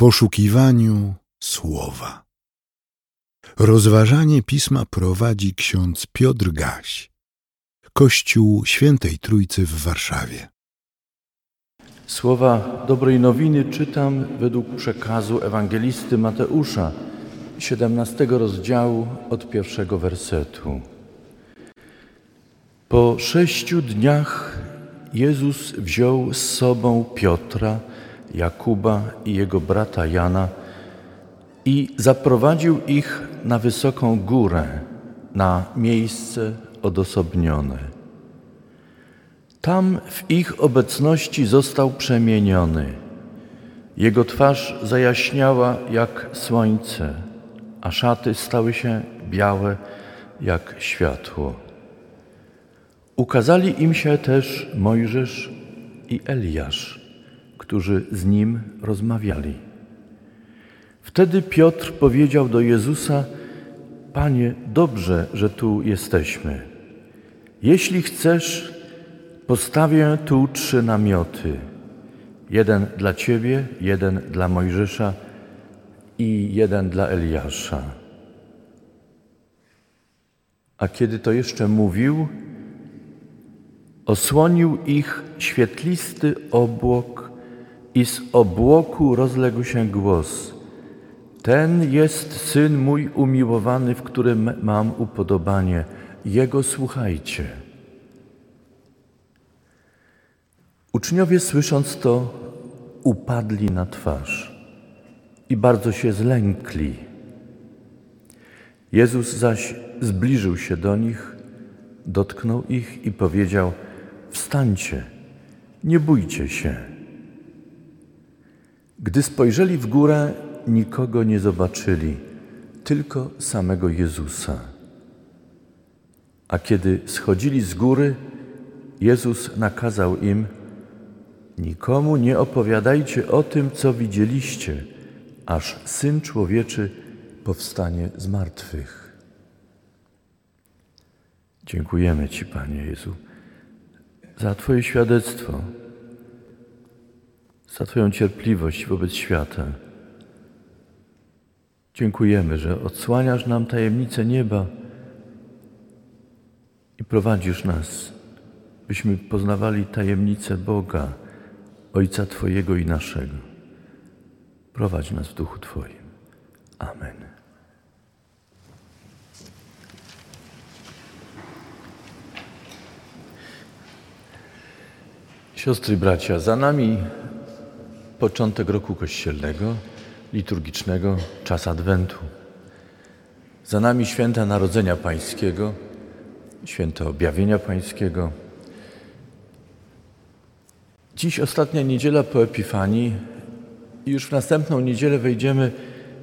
poszukiwaniu słowa. Rozważanie pisma prowadzi ksiądz Piotr Gaś, Kościół Świętej Trójcy w Warszawie. Słowa dobrej nowiny czytam według przekazu ewangelisty Mateusza, 17 rozdziału od pierwszego wersetu. Po sześciu dniach Jezus wziął z sobą Piotra, Jakuba i jego brata Jana i zaprowadził ich na wysoką górę, na miejsce odosobnione. Tam w ich obecności został przemieniony. Jego twarz zajaśniała jak słońce, a szaty stały się białe jak światło. Ukazali im się też Mojżesz i Eliasz, którzy z nim rozmawiali. Wtedy Piotr powiedział do Jezusa: Panie, dobrze, że tu jesteśmy. Jeśli chcesz, postawię tu trzy namioty: jeden dla Ciebie, jeden dla Mojżesza i jeden dla Eliasza. A kiedy to jeszcze mówił, osłonił ich świetlisty obłok i z obłoku rozległ się głos. Ten jest syn mój umiłowany, w którym mam upodobanie. Jego słuchajcie. Uczniowie słysząc to, upadli na twarz i bardzo się zlękli. Jezus zaś zbliżył się do nich, dotknął ich i powiedział: Wstańcie, nie bójcie się. Gdy spojrzeli w górę, nikogo nie zobaczyli, tylko samego Jezusa. A kiedy schodzili z góry, Jezus nakazał im: Nikomu nie opowiadajcie o tym, co widzieliście, aż syn człowieczy powstanie z martwych. Dziękujemy Ci, Panie Jezu, za Twoje świadectwo, za Twoją cierpliwość wobec świata. Dziękujemy, że odsłaniasz nam tajemnicę nieba i prowadzisz nas, byśmy poznawali tajemnicę Boga, Ojca Twojego i naszego. Prowadź nas w duchu Twoim. Amen. Siostry bracia, za nami początek roku kościelnego, liturgicznego, czas Adwentu. Za nami święta Narodzenia Pańskiego, święto Objawienia Pańskiego. Dziś ostatnia niedziela po Epifanii i już w następną niedzielę wejdziemy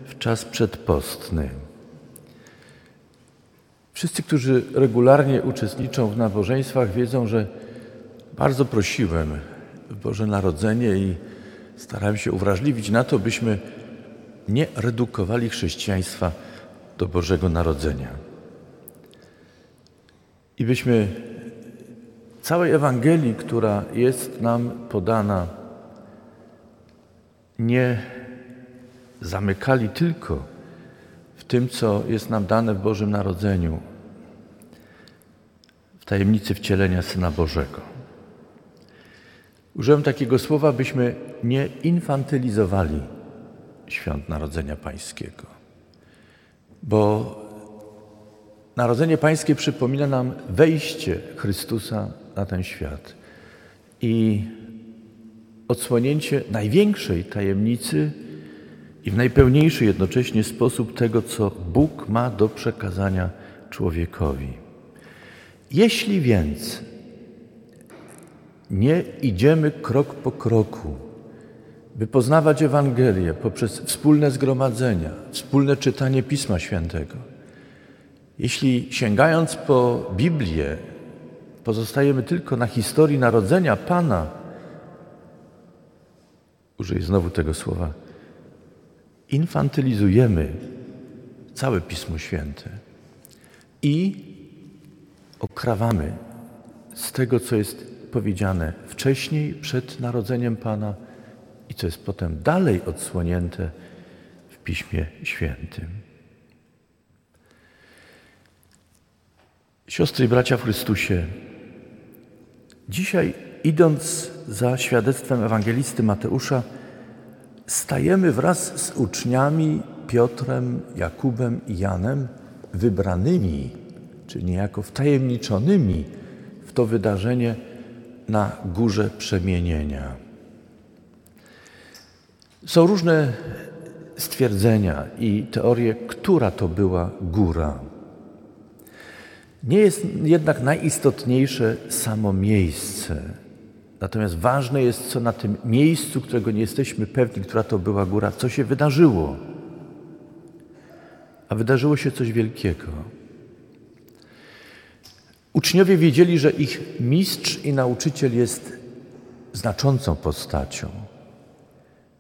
w czas przedpostny. Wszyscy, którzy regularnie uczestniczą w nabożeństwach, wiedzą, że bardzo prosiłem w Boże Narodzenie i starałem się uwrażliwić na to, byśmy nie redukowali chrześcijaństwa do Bożego Narodzenia. I byśmy całej Ewangelii, która jest nam podana, nie zamykali tylko w tym, co jest nam dane w Bożym Narodzeniu, w tajemnicy wcielenia Syna Bożego. Użyłem takiego słowa, byśmy nie infantylizowali świąt Narodzenia Pańskiego. Bo Narodzenie Pańskie przypomina nam wejście Chrystusa na ten świat i odsłonięcie największej tajemnicy i w najpełniejszy jednocześnie sposób tego, co Bóg ma do przekazania człowiekowi. Jeśli więc nie idziemy krok po kroku, by poznawać Ewangelię poprzez wspólne zgromadzenia, wspólne czytanie Pisma Świętego. Jeśli sięgając po Biblię, pozostajemy tylko na historii narodzenia Pana, użyję znowu tego słowa, infantylizujemy całe Pismo Święte i okrawamy z tego, co jest powiedziane wcześniej, przed narodzeniem Pana i co jest potem dalej odsłonięte w Piśmie Świętym. Siostry i bracia w Chrystusie, dzisiaj idąc za świadectwem ewangelisty Mateusza, stajemy wraz z uczniami Piotrem, Jakubem i Janem, wybranymi, czy niejako wtajemniczonymi w to wydarzenie na górze przemienienia. Są różne stwierdzenia i teorie, która to była góra. Nie jest jednak najistotniejsze samo miejsce. Natomiast ważne jest, co na tym miejscu, którego nie jesteśmy pewni, która to była góra, co się wydarzyło. A wydarzyło się coś wielkiego. Uczniowie wiedzieli, że ich mistrz i nauczyciel jest znaczącą postacią.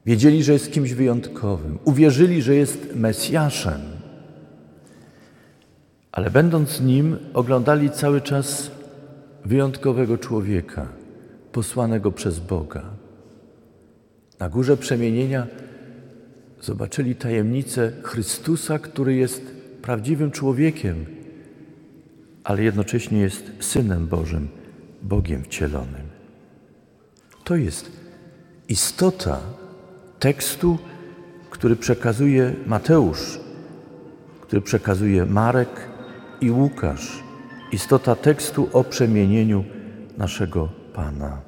Wiedzieli, że jest kimś wyjątkowym. Uwierzyli, że jest Mesjaszem. Ale będąc nim, oglądali cały czas wyjątkowego człowieka, posłanego przez Boga. Na górze przemienienia zobaczyli tajemnicę Chrystusa, który jest prawdziwym człowiekiem, ale jednocześnie jest Synem Bożym, Bogiem wcielonym. To jest istota tekstu, który przekazuje Mateusz, który przekazuje Marek i Łukasz. Istota tekstu o przemienieniu naszego Pana.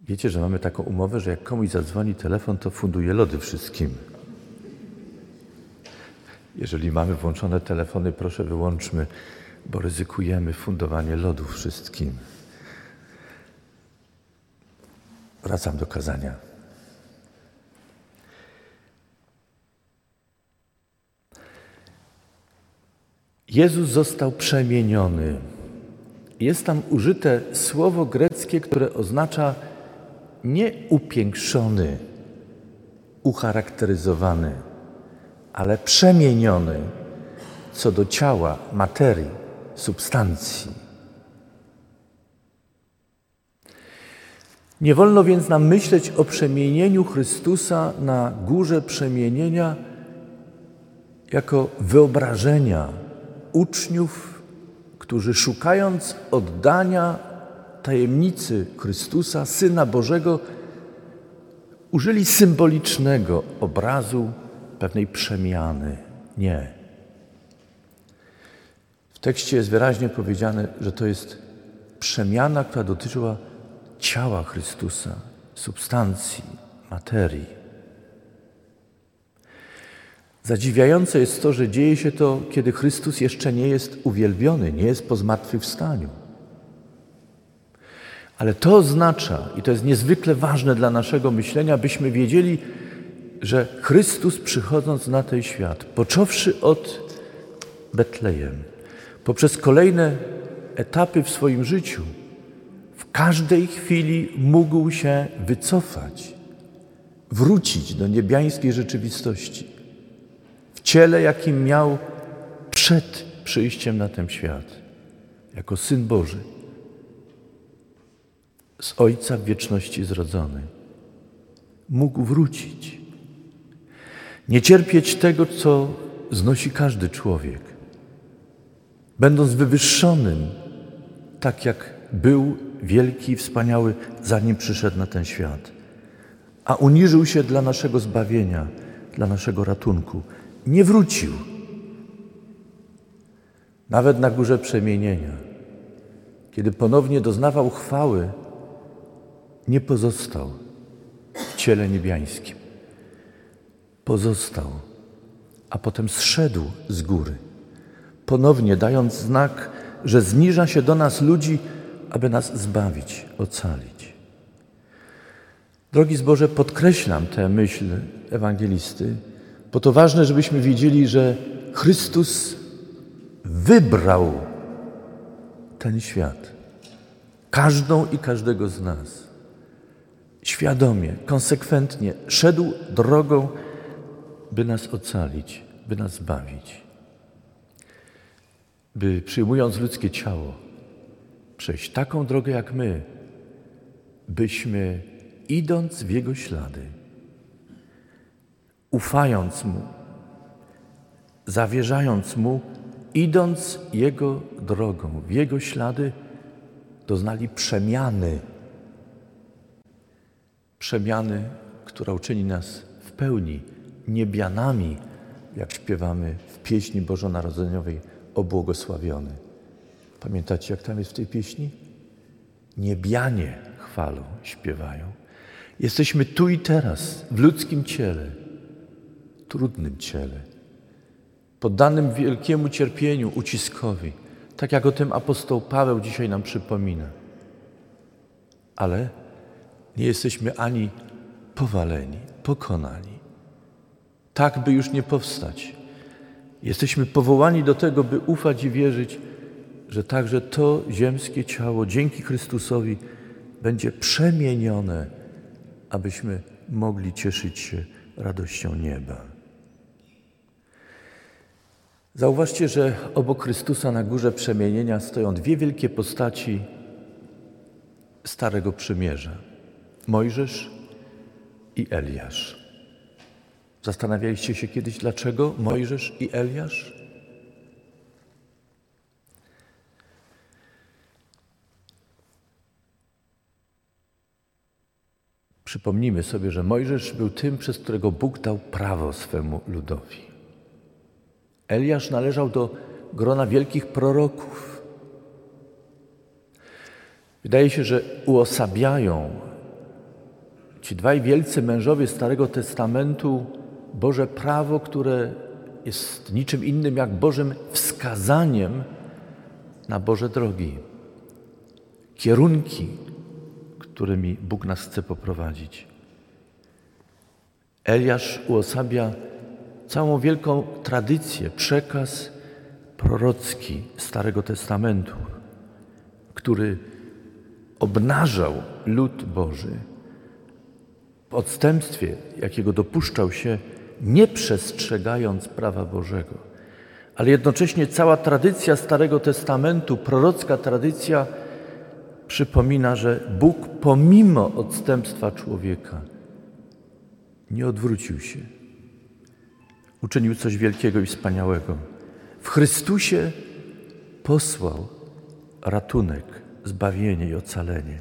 Wiecie, że mamy taką umowę, że jak komuś zadzwoni telefon, to funduje lody wszystkim. Jeżeli mamy włączone telefony, proszę wyłączmy, bo ryzykujemy fundowanie lodów wszystkim. Wracam do kazania. Jezus został przemieniony. Jest tam użyte słowo greckie, które oznacza nie upiększony, ucharakteryzowany, ale przemieniony co do ciała, materii, substancji. Nie wolno więc nam myśleć o przemienieniu Chrystusa na górze przemienienia jako wyobrażenia uczniów, którzy szukając oddania tajemnicy Chrystusa, Syna Bożego, użyli symbolicznego obrazu pewnej przemiany. Nie. W tekście jest wyraźnie powiedziane, że to jest przemiana, która dotyczyła ciała Chrystusa, substancji, materii. Zadziwiające jest to, że dzieje się to, kiedy Chrystus jeszcze nie jest uwielbiony, nie jest po zmartwychwstaniu. Ale to oznacza, i to jest niezwykle ważne dla naszego myślenia, byśmy wiedzieli, że Chrystus przychodząc na ten świat, począwszy od Betlejem, poprzez kolejne etapy w swoim życiu, w każdej chwili mógł się wycofać, wrócić do niebiańskiej rzeczywistości, w ciele, jakim miał przed przyjściem na ten świat, jako Syn Boży, z Ojca w wieczności zrodzony. Mógł wrócić, nie cierpieć tego, co znosi każdy człowiek będąc wywyższonym, tak jak był wielki i wspaniały, zanim przyszedł na ten świat, a uniżył się dla naszego zbawienia, dla naszego ratunku. Nie wrócił. Nawet na górze przemienienia, kiedy ponownie doznawał chwały, nie pozostał w ciele niebiańskim. Pozostał, a potem zszedł z góry ponownie dając znak, że zniża się do nas ludzi, aby nas zbawić, ocalić. Drogi zboże, podkreślam tę myśl ewangelisty, bo to ważne, żebyśmy wiedzieli, że Chrystus wybrał ten świat. Każdą i każdego z nas. Świadomie, konsekwentnie szedł drogą, by nas ocalić, by nas zbawić by przyjmując ludzkie ciało, przejść taką drogę jak my, byśmy idąc w Jego ślady, ufając Mu, zawierzając Mu, idąc Jego drogą, w Jego ślady, doznali przemiany. Przemiany, która uczyni nas w pełni niebianami, jak śpiewamy w pieśni bożonarodzeniowej obłogosławiony. Pamiętacie, jak tam jest w tej pieśni? Niebianie chwalą, śpiewają. Jesteśmy tu i teraz, w ludzkim ciele, trudnym ciele, poddanym wielkiemu cierpieniu, uciskowi, tak jak o tym apostoł Paweł dzisiaj nam przypomina. Ale nie jesteśmy ani powaleni, pokonani, tak by już nie powstać. Jesteśmy powołani do tego, by ufać i wierzyć, że także to ziemskie ciało dzięki Chrystusowi będzie przemienione, abyśmy mogli cieszyć się radością nieba. Zauważcie, że obok Chrystusa na górze przemienienia stoją dwie wielkie postaci Starego Przymierza: Mojżesz i Eliasz. Zastanawialiście się kiedyś, dlaczego Mojżesz i Eliasz? Przypomnijmy sobie, że Mojżesz był tym, przez którego Bóg dał prawo swemu ludowi. Eliasz należał do grona wielkich proroków. Wydaje się, że uosabiają ci dwaj wielcy mężowie Starego Testamentu Boże prawo, które jest niczym innym jak Bożym wskazaniem na Boże drogi, kierunki, którymi Bóg nas chce poprowadzić. Eliasz uosabia całą wielką tradycję, przekaz prorocki Starego Testamentu, który obnażał lud Boży w odstępstwie, jakiego dopuszczał się, nie przestrzegając prawa Bożego. Ale jednocześnie cała tradycja Starego Testamentu, prorocka tradycja, przypomina, że Bóg pomimo odstępstwa człowieka nie odwrócił się. Uczynił coś wielkiego i wspaniałego. W Chrystusie posłał ratunek, zbawienie i ocalenie.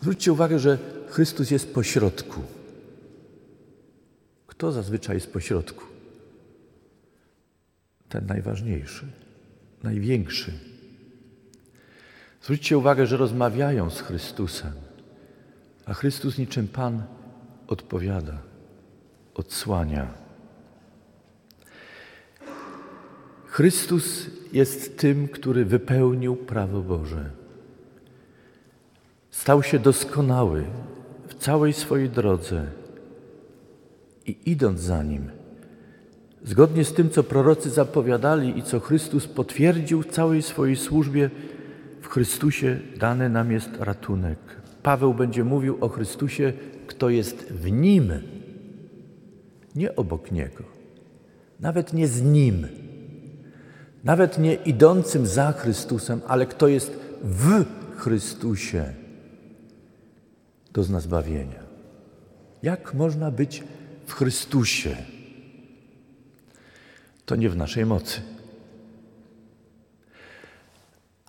Zwróćcie uwagę, że Chrystus jest pośrodku. Kto zazwyczaj jest pośrodku? Ten najważniejszy, największy. Zwróćcie uwagę, że rozmawiają z Chrystusem, a Chrystus niczym Pan odpowiada, odsłania. Chrystus jest tym, który wypełnił prawo Boże. Stał się doskonały w całej swojej drodze i idąc za nim, zgodnie z tym, co prorocy zapowiadali i co Chrystus potwierdził w całej swojej służbie, w Chrystusie dany nam jest ratunek. Paweł będzie mówił o Chrystusie, kto jest w nim, nie obok niego, nawet nie z nim, nawet nie idącym za Chrystusem, ale kto jest w Chrystusie, dozna zbawienia. Jak można być w Chrystusie? To nie w naszej mocy.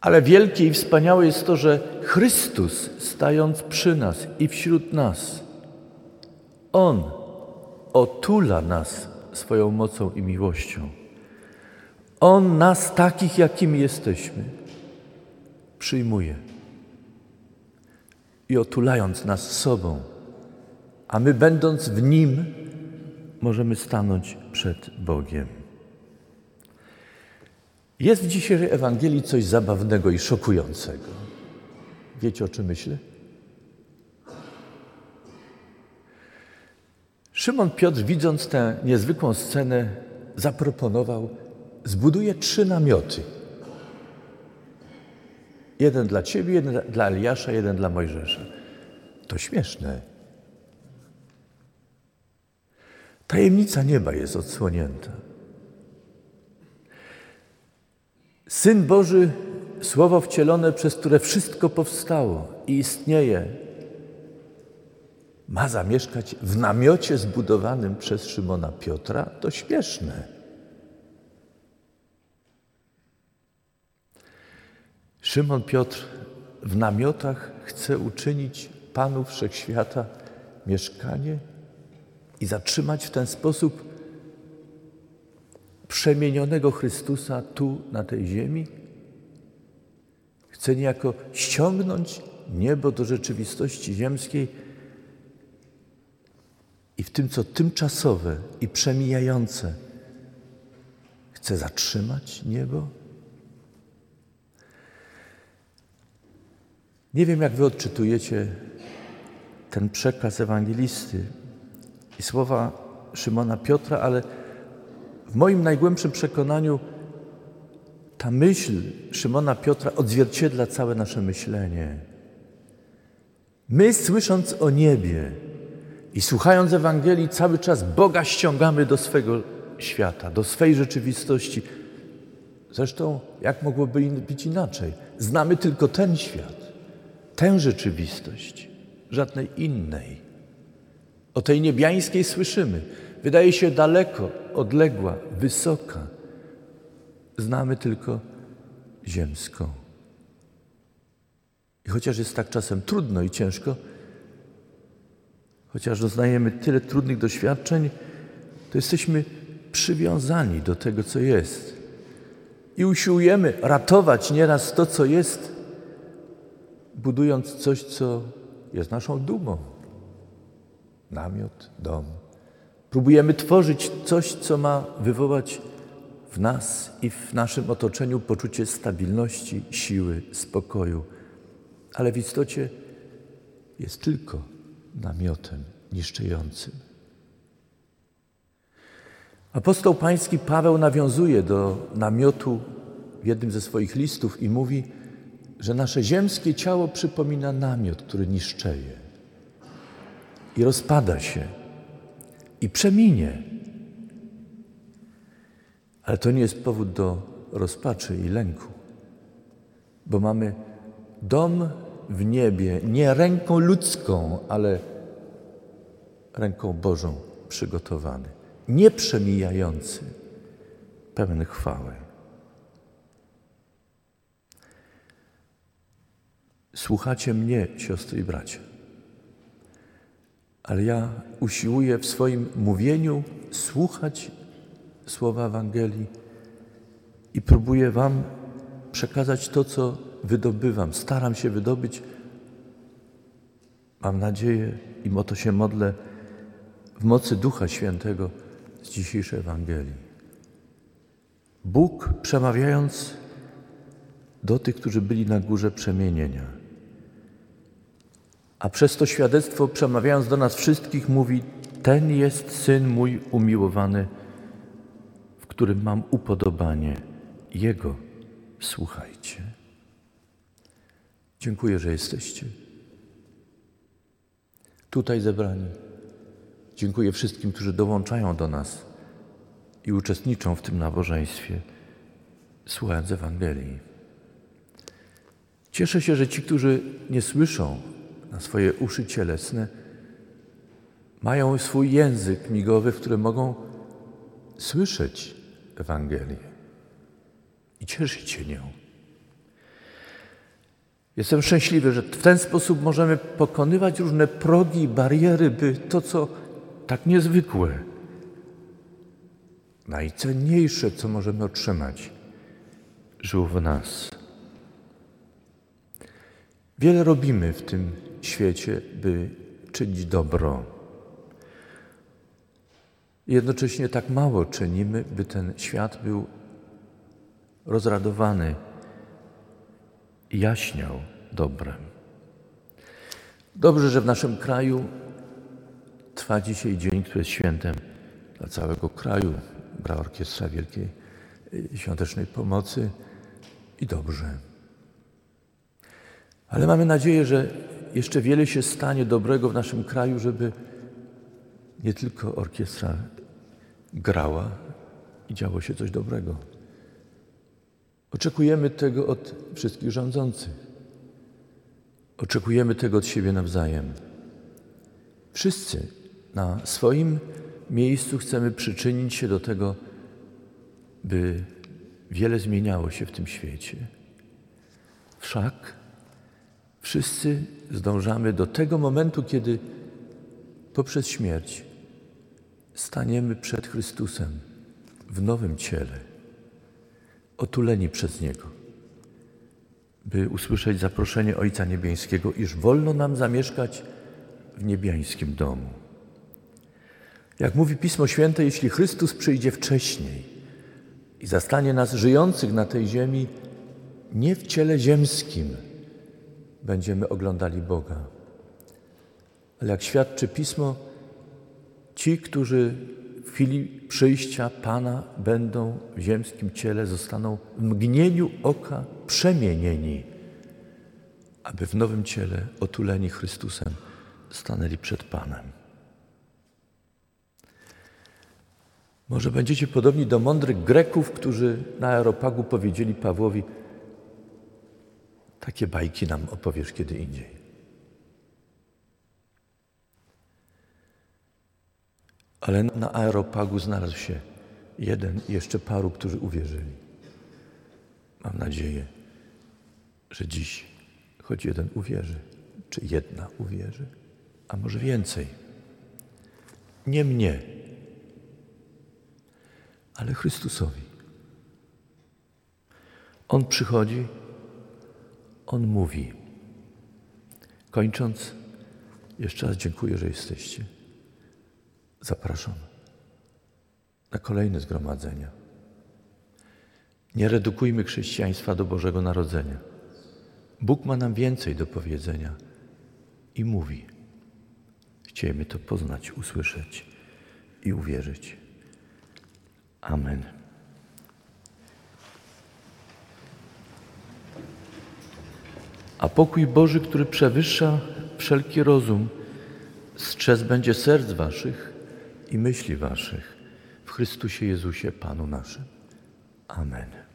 Ale wielkie i wspaniałe jest to, że Chrystus, stając przy nas i wśród nas, On otula nas swoją mocą i miłością. On nas takich, jakimi jesteśmy, przyjmuje i otulając nas sobą, a my będąc w Nim, możemy stanąć przed Bogiem. Jest w dzisiejszej Ewangelii coś zabawnego i szokującego. Wiecie o czym myślę? Szymon Piotr, widząc tę niezwykłą scenę, zaproponował: zbuduje trzy namioty. Jeden dla ciebie, jeden dla Eliasza, jeden dla Mojżesza. To śmieszne. Tajemnica nieba jest odsłonięta. Syn Boży słowo wcielone, przez które wszystko powstało i istnieje, ma zamieszkać w namiocie zbudowanym przez Szymona Piotra, to śmieszne. Szymon Piotr w namiotach chce uczynić Panu Wszechświata mieszkanie i zatrzymać w ten sposób przemienionego Chrystusa tu na tej ziemi? Chce niejako ściągnąć niebo do rzeczywistości ziemskiej i w tym, co tymczasowe i przemijające, chce zatrzymać niebo? Nie wiem, jak wy odczytujecie ten przekaz ewangelisty i słowa Szymona Piotra, ale w moim najgłębszym przekonaniu ta myśl Szymona Piotra odzwierciedla całe nasze myślenie. My, słysząc o niebie i słuchając Ewangelii, cały czas Boga ściągamy do swego świata, do swej rzeczywistości. Zresztą, jak mogłoby być inaczej? Znamy tylko ten świat, tę rzeczywistość, żadnej innej. O tej niebiańskiej słyszymy. Wydaje się daleko, odległa, wysoka. Znamy tylko ziemską. I chociaż jest tak czasem trudno i ciężko, chociaż doznajemy tyle trudnych doświadczeń, to jesteśmy przywiązani do tego, co jest. I usiłujemy ratować nieraz to, co jest, budując coś, co jest naszą dumą. Namiot, dom. Próbujemy tworzyć coś, co ma wywołać w nas i w naszym otoczeniu poczucie stabilności, siły, spokoju, ale w istocie jest tylko namiotem niszczącym. Apostoł Pański Paweł nawiązuje do namiotu w jednym ze swoich listów i mówi, że nasze ziemskie ciało przypomina namiot, który niszczeje i rozpada się i przeminie. Ale to nie jest powód do rozpaczy i lęku, bo mamy dom w niebie nie ręką ludzką, ale ręką Bożą przygotowany, nieprzemijający, pełen chwały. Słuchacie mnie, siostry i bracia, ale ja usiłuję w swoim mówieniu słuchać słowa Ewangelii i próbuję Wam przekazać to, co wydobywam. Staram się wydobyć, mam nadzieję i o to się modlę, w mocy Ducha Świętego z dzisiejszej Ewangelii. Bóg przemawiając do tych, którzy byli na górze przemienienia, a przez to świadectwo przemawiając do nas wszystkich mówi: Ten jest syn mój umiłowany, w którym mam upodobanie. Jego słuchajcie. Dziękuję, że jesteście tutaj zebrani. Dziękuję wszystkim, którzy dołączają do nas i uczestniczą w tym nabożeństwie, słuchając Ewangelii. Cieszę się, że ci, którzy nie słyszą na swoje uszy cielesne, mają swój język migowy, w którym mogą słyszeć Ewangelię i cieszyć się nią. Jestem szczęśliwy, że w ten sposób możemy pokonywać różne progi bariery, by to, co tak niezwykłe, najcenniejsze, co możemy otrzymać, żyło w nas. Wiele robimy w tym świecie, by czynić dobro. Jednocześnie tak mało czynimy, by ten świat był rozradowany, jaśniał dobrem. Dobrze, że w naszym kraju trwa dzisiaj dzień, który jest świętem dla całego kraju. Gra Orkiestra Wielkiej Świątecznej Pomocy i dobrze. Ale mamy nadzieję, że jeszcze wiele się stanie dobrego w naszym kraju, żeby nie tylko orkiestra grała i działo się coś dobrego, Oczekujemy tego od wszystkich rządzących. Oczekujemy tego od siebie nawzajem. Wszyscy na swoim miejscu chcemy przyczynić się do tego, by wiele zmieniało się w tym świecie. Wszak wszyscy zdążamy do tego momentu, kiedy poprzez śmierć staniemy przed Chrystusem w nowym ciele, otuleni przez Niego, by usłyszeć zaproszenie Ojca Niebiańskiego, iż wolno nam zamieszkać w niebiańskim domu. Jak mówi Pismo Święte, jeśli Chrystus przyjdzie wcześniej i zastanie nas żyjących na tej ziemi, nie w ciele ziemskim będziemy oglądali Boga. Ale jak świadczy Pismo, ci, którzy w chwili przyjścia Pana będą w ziemskim ciele, zostaną w mgnieniu oka przemienieni, aby w nowym ciele, otuleni Chrystusem, stanęli przed Panem. Może będziecie podobni do mądrych Greków, którzy na Aeropagu powiedzieli Pawłowi: Takie bajki nam opowiesz kiedy indziej. Ale na Aeropagu znalazł się jeden i jeszcze paru, którzy uwierzyli. Mam nadzieję, że dziś choć jeden uwierzy, czy jedna uwierzy, a może więcej. Nie mnie, ale Chrystusowi. On przychodzi, On mówi. Kończąc, jeszcze raz dziękuję, że jesteście. Zapraszam na kolejne zgromadzenia. Nie redukujmy chrześcijaństwa do Bożego Narodzenia. Bóg ma nam więcej do powiedzenia i mówi. Chciejmy to poznać, usłyszeć i uwierzyć. Amen. A pokój Boży, który przewyższa wszelki rozum, strzec będzie serc waszych i myśli waszych w Chrystusie Jezusie, Panu naszym. Amen.